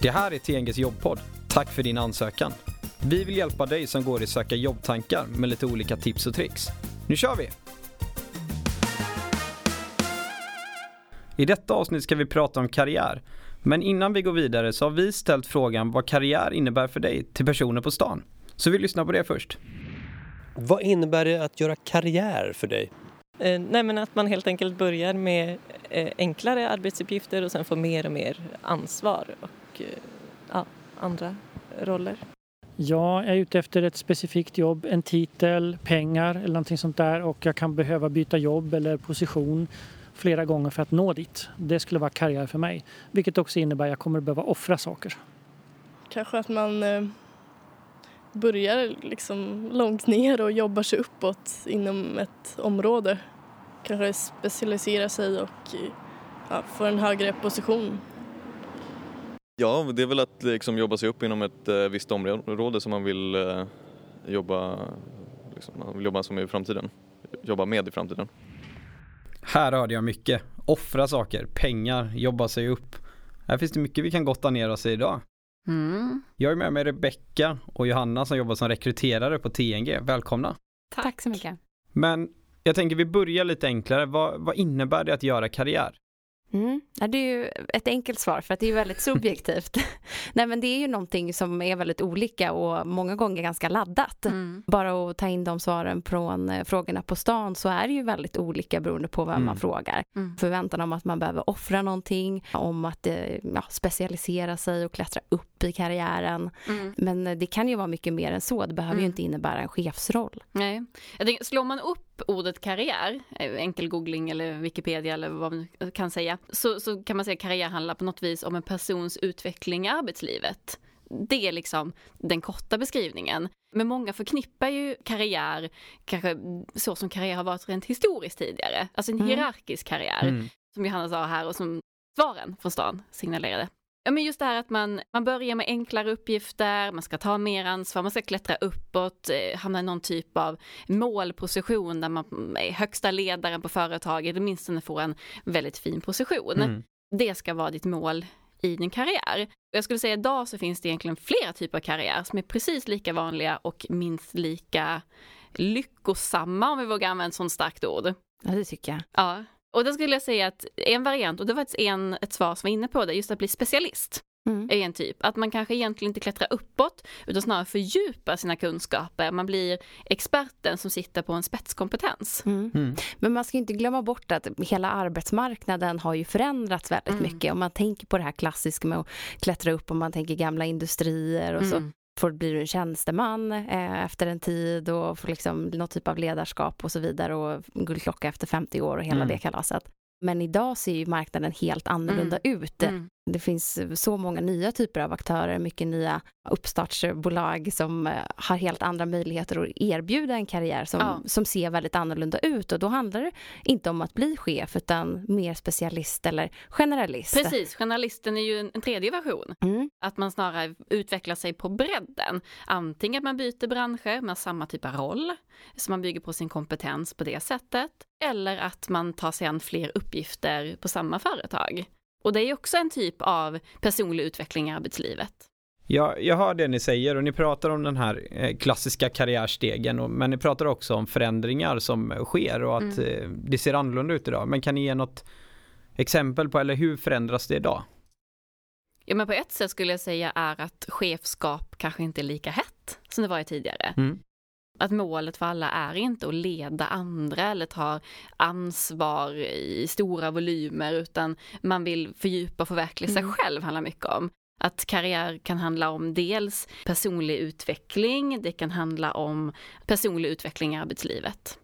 Det här är TNGs jobbpodd. Tack för din ansökan. Vi vill hjälpa dig som går i söka jobbtankar med lite olika tips och tricks. Nu kör vi! I detta avsnitt ska vi prata om karriär. Men innan vi går vidare så har vi ställt frågan vad karriär innebär för dig till personer på stan. Så vi lyssnar på det först. Vad innebär det att göra karriär för dig? Eh, nej, men att man helt enkelt börjar med eh, enklare arbetsuppgifter och sen får mer och mer ansvar och eh, ja, andra roller. Ja, jag är ute efter ett specifikt jobb, en titel, pengar eller någonting sånt där och jag kan behöva byta jobb eller position flera gånger för att nå dit. Det skulle vara karriär för mig, vilket också innebär att jag kommer behöva offra saker. Kanske att man eh, börjar liksom långt ner och jobbar sig uppåt inom ett område. Kanske specialisera sig och ja, få en högre position. Ja, det är väl att liksom jobba sig upp inom ett eh, visst område som man vill eh, jobba, liksom, man vill jobba som i framtiden. Jobba med i framtiden. Här hörde jag mycket. Offra saker, pengar, jobba sig upp. Här finns det mycket vi kan gotta ner oss i idag. Mm. Jag är med mig Rebecka och Johanna som jobbar som rekryterare på TNG. Välkomna! Tack. Tack så mycket. Men jag tänker vi börjar lite enklare. Vad, vad innebär det att göra karriär? Mm. Ja, det är ju ett enkelt svar för att det är väldigt subjektivt. Nej men det är ju någonting som är väldigt olika och många gånger ganska laddat. Mm. Bara att ta in de svaren från eh, frågorna på stan så är det ju väldigt olika beroende på vem mm. man frågar. Mm. Förväntan om att man behöver offra någonting, om att eh, ja, specialisera sig och klättra upp i karriären. Mm. Men eh, det kan ju vara mycket mer än så, det behöver ju mm. inte innebära en chefsroll. Nej. Jag tänker, slår man upp ordet karriär, enkel googling eller Wikipedia eller vad man kan säga, så, så kan man säga att karriär handlar på något vis om en persons utveckling i arbetslivet. Det är liksom den korta beskrivningen. Men många förknippar ju karriär, kanske så som karriär har varit rent historiskt tidigare, alltså en mm. hierarkisk karriär, mm. som Johanna sa här och som svaren från stan signalerade. Ja, men just det här att man, man börjar med enklare uppgifter, man ska ta mer ansvar, man ska klättra uppåt, eh, hamna i någon typ av målposition där man är högsta ledaren på företaget, åtminstone får en väldigt fin position. Mm. Det ska vara ditt mål i din karriär. Jag skulle säga idag så finns det egentligen flera typer av karriär som är precis lika vanliga och minst lika lyckosamma om vi vågar använda ett sånt starkt ord. Ja, det tycker jag. Ja. Och då skulle jag säga att en variant, och det var faktiskt en, ett svar som var inne på det, just att bli specialist. Mm. är en typ. Att man kanske egentligen inte klättrar uppåt utan snarare fördjupar sina kunskaper. Man blir experten som sitter på en spetskompetens. Mm. Mm. Men man ska inte glömma bort att hela arbetsmarknaden har ju förändrats väldigt mm. mycket. Om man tänker på det här klassiska med att klättra upp, om man tänker gamla industrier och så mm får, blir du en tjänsteman eh, efter en tid och får liksom någon typ av ledarskap och så vidare och guldklocka efter 50 år och hela mm. det kalaset. Men idag ser ju marknaden helt annorlunda mm. ut. Mm. Det finns så många nya typer av aktörer, mycket nya uppstartsbolag som eh, har helt andra möjligheter att erbjuda en karriär som, ja. som ser väldigt annorlunda ut. Och då handlar det inte om att bli chef utan mer specialist eller generalist. Precis, generalisten är ju en tredje version. Mm. Att man snarare utvecklar sig på bredden. Antingen att man byter branscher med samma typ av roll, så man bygger på sin kompetens på det sättet. Eller att man tar sig an fler uppgifter på samma företag. Och det är också en typ av personlig utveckling i arbetslivet. Ja, jag hör det ni säger och ni pratar om den här eh, klassiska karriärstegen och, men ni pratar också om förändringar som sker och att mm. Eh, det ser annorlunda ut idag. Men kan ni ge något exempel på eller hur förändras det idag? Ja men på ett sätt skulle jag säga är att chefskap kanske inte är lika hett som det var tidigare. Mm. Att målet för alla är inte att leda andra eller ta ansvar i stora volymer utan man vill fördjupa och förverkliga sig mm. själv handlar mycket om. Att karriär kan handla om dels personlig utveckling, det kan handla om personlig utveckling i arbetslivet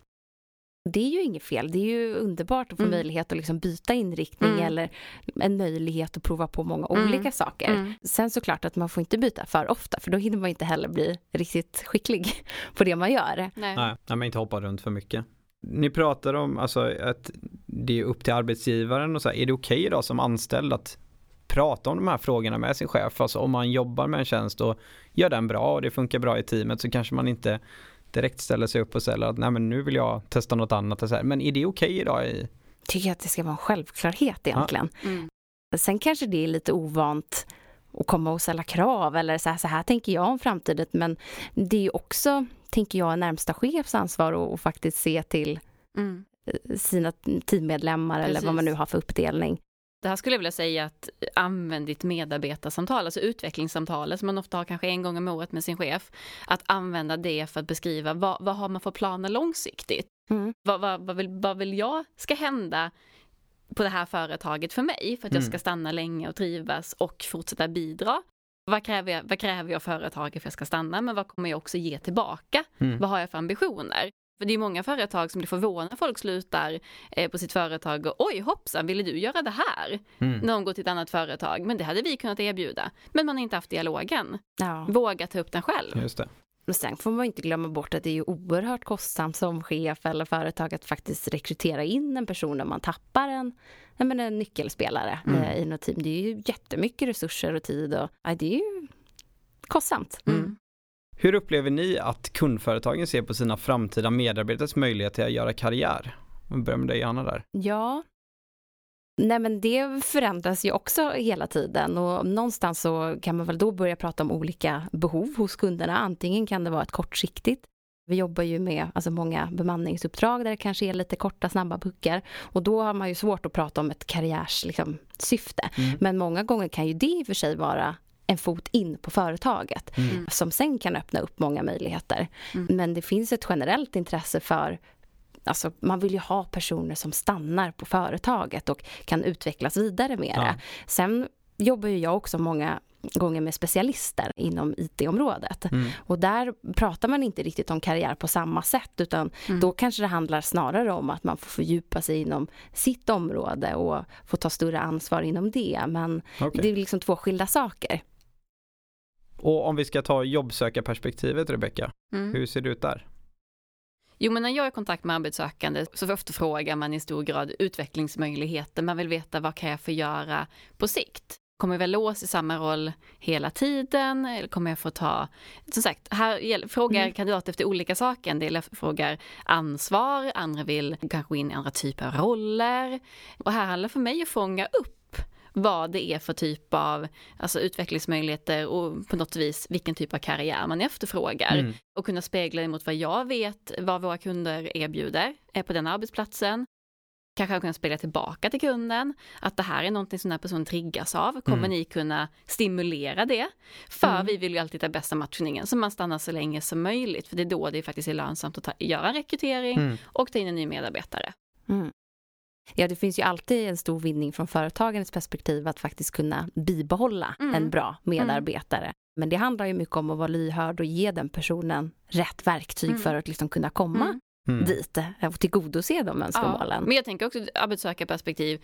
det är ju inget fel. Det är ju underbart att få mm. möjlighet att liksom byta inriktning mm. eller en möjlighet att prova på många mm. olika saker. Mm. Sen såklart att man får inte byta för ofta för då hinner man inte heller bli riktigt skicklig på det man gör. Nej, Nej men inte hoppa runt för mycket. Ni pratar om alltså, att det är upp till arbetsgivaren och så här, är det okej okay idag som anställd att prata om de här frågorna med sin chef? Alltså om man jobbar med en tjänst och gör den bra och det funkar bra i teamet så kanske man inte direkt ställer sig upp och säger att nej men nu vill jag testa något annat. Och så här. Men är det okej okay idag? I... tycker att det ska vara en självklarhet egentligen. Ja. Mm. Sen kanske det är lite ovant och komma och ställa krav eller så här, så här tänker jag om framtiden. Men det är också, tänker jag, närmsta chefs ansvar att och faktiskt se till Mm. eh, sina teammedlemmar eller vad man nu har för uppdelning. Det här skulle jag vilja säga att använd ditt medarbetarsamtal, alltså utvecklingssamtalet som man ofta har kanske en gång om året med sin chef. Att använda det för att beskriva vad, vad har man för planer långsiktigt? Mm. Vad, vad, vad, vill, vad vill jag ska hända på det här företaget för mig för att jag Mm. ska stanna länge och trivas och fortsätta bidra? Vad kräver, jag, vad kräver jag företaget för att jag ska stanna? Men vad kommer jag också ge tillbaka? Mm. Vad har jag för ambitioner? För det är många företag som blir förvånade när folk slutar eh, på sitt företag och oj hoppsan, ville du göra det här? Mm. När de går till ett annat företag. Men det hade vi kunnat erbjuda. Men man har inte haft dialogen. Ja. Våga ta upp den själv. Just det. Men sen får man inte glömma bort att det är oerhört kostsamt som chef eller företag att faktiskt rekrytera in en person när man tappar en, men en nyckelspelare Mm. eh, i något team. Det är ju jättemycket resurser och tid och ja, det är ju kostsamt. Mm. Hur upplever ni att kundföretagen ser på sina framtida medarbetares möjlighet till att göra karriär? Vi börjar med dig Anna där. Ja. Nej men det förändras ju också hela tiden och någonstans så kan man väl då börja prata om olika behov hos kunderna. Antingen kan det vara ett kortsiktigt. Vi jobbar ju med alltså många bemanningsuppdrag där det kanske är lite korta snabba puckar och då har man ju svårt att prata om ett karriärssyfte. Liksom, syfte. Mm. Men många gånger kan ju det i och för sig vara en fot in på företaget Mm. som sen kan öppna upp många möjligheter. Mm. Men det finns ett generellt intresse för Alltså, man vill ju ha personer som stannar på företaget och kan utvecklas vidare mera. Ja. Sen jobbar ju jag också många gånger med specialister inom IT-området. Mm. Och där pratar man inte riktigt om karriär på samma sätt utan Mm. då kanske det handlar snarare om att man får fördjupa sig inom sitt område och få ta större ansvar inom det. Men Okej. det är liksom två skilda saker. Och om vi ska ta jobbsökarperspektivet Rebecka, Mm. hur ser det ut där? Jo, men när jag är i kontakt med arbetssökande så efterfrågar man i stor grad utvecklingsmöjligheter. Man vill veta vad kan jag få göra på sikt? Kommer jag väl lås i samma roll hela tiden? Eller kommer jag få ta... Som sagt, här frågar Mm. kandidater efter olika saker. En del frågar ansvar, andra vill kanske in i andra typer av roller. Och här handlar det för mig att fånga upp vad det är för typ av alltså utvecklingsmöjligheter och på något vis vilken typ av karriär man efterfrågar Mm. och kunna spegla det mot vad jag vet, vad våra kunder erbjuder eh, på den arbetsplatsen. Kanske kunna spegla tillbaka till kunden, att det här är någonting som den här personen triggas av. Kommer Mm. ni kunna stimulera det? För Mm. vi vill ju alltid ha bästa matchningen, så man stannar så länge som möjligt. För det är då det faktiskt är lönsamt att ta, göra en rekrytering Mm. och ta in en ny medarbetare. Mm. Ja, det finns ju alltid en stor vinning från företagens perspektiv att faktiskt kunna bibehålla Mm. en bra medarbetare. Men det handlar ju mycket om att vara lyhörd och ge den personen rätt verktyg Mm. för att liksom kunna komma Mm. Mm. dit eh, och tillgodose de önskemålen. Men jag tänker också arbetssökarperspektiv,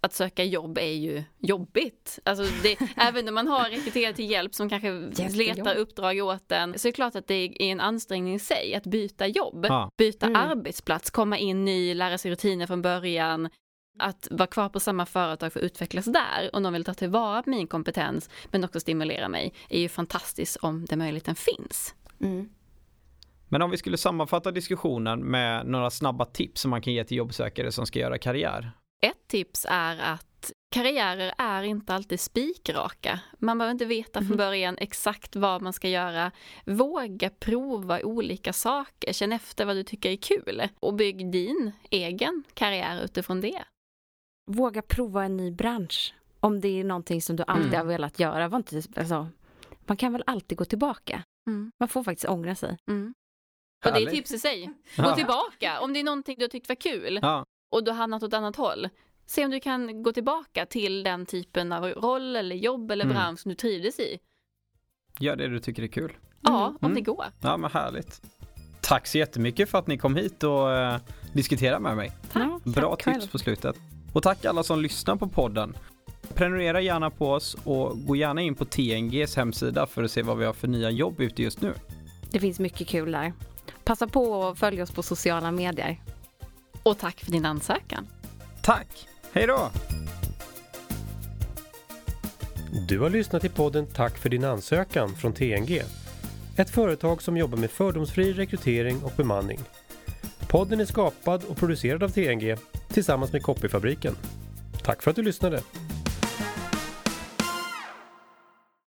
att söka jobb är ju jobbigt. Alltså det, även om man har rekryterat till hjälp som kanske letar uppdrag åt en, så är det klart att det är en ansträngning i sig att byta jobb, Ja. byta Mm. arbetsplats, komma in ny, lära sig rutiner från början. Att vara kvar på samma företag för att utvecklas där och någon vill ta tillvara på min kompetens men också stimulera mig är ju fantastiskt om den möjligheten finns. Mm. Men om vi skulle sammanfatta diskussionen med några snabba tips som man kan ge till jobbsökare som ska göra karriär. Ett tips är att karriärer är inte alltid spikraka. Man behöver inte veta från Mhm. början exakt vad man ska göra. Våga prova olika saker, känn efter vad du tycker är kul och bygg din egen karriär utifrån det. Våga prova en ny bransch. Om det är någonting som du alltid Mm. har velat göra. Var inte, alltså, man kan väl alltid gå tillbaka. Mm. Man får faktiskt ångra sig. Mm. Och det är tips i sig. Gå Ja. tillbaka om det är någonting du har tyckt var kul Ja. Och du har hamnat åt ett annat håll. Se om du kan gå tillbaka till den typen av roll eller jobb eller Mm. bransch som du trivdes i. Gör det du tycker är kul. Ja, om Mm. det går. Ja men härligt. Tack så jättemycket för att ni kom hit och eh, diskuterade med mig. Ja, Bra tack tips själv. på slutet. Och tack alla som lyssnar på podden. Prenumerera gärna på oss och gå gärna in på TNGs hemsida för att se vad vi har för nya jobb ute just nu. Det finns mycket kul där. Passa på att följa oss på sociala medier. Och tack för din ansökan. Tack! Hej då! Du har lyssnat till podden Tack för din ansökan från TNG. Ett företag som jobbar med fördomsfri rekrytering och bemanning. Podden är skapad och producerad av TNG tillsammans med Copyfabriken. Tack för att du lyssnade!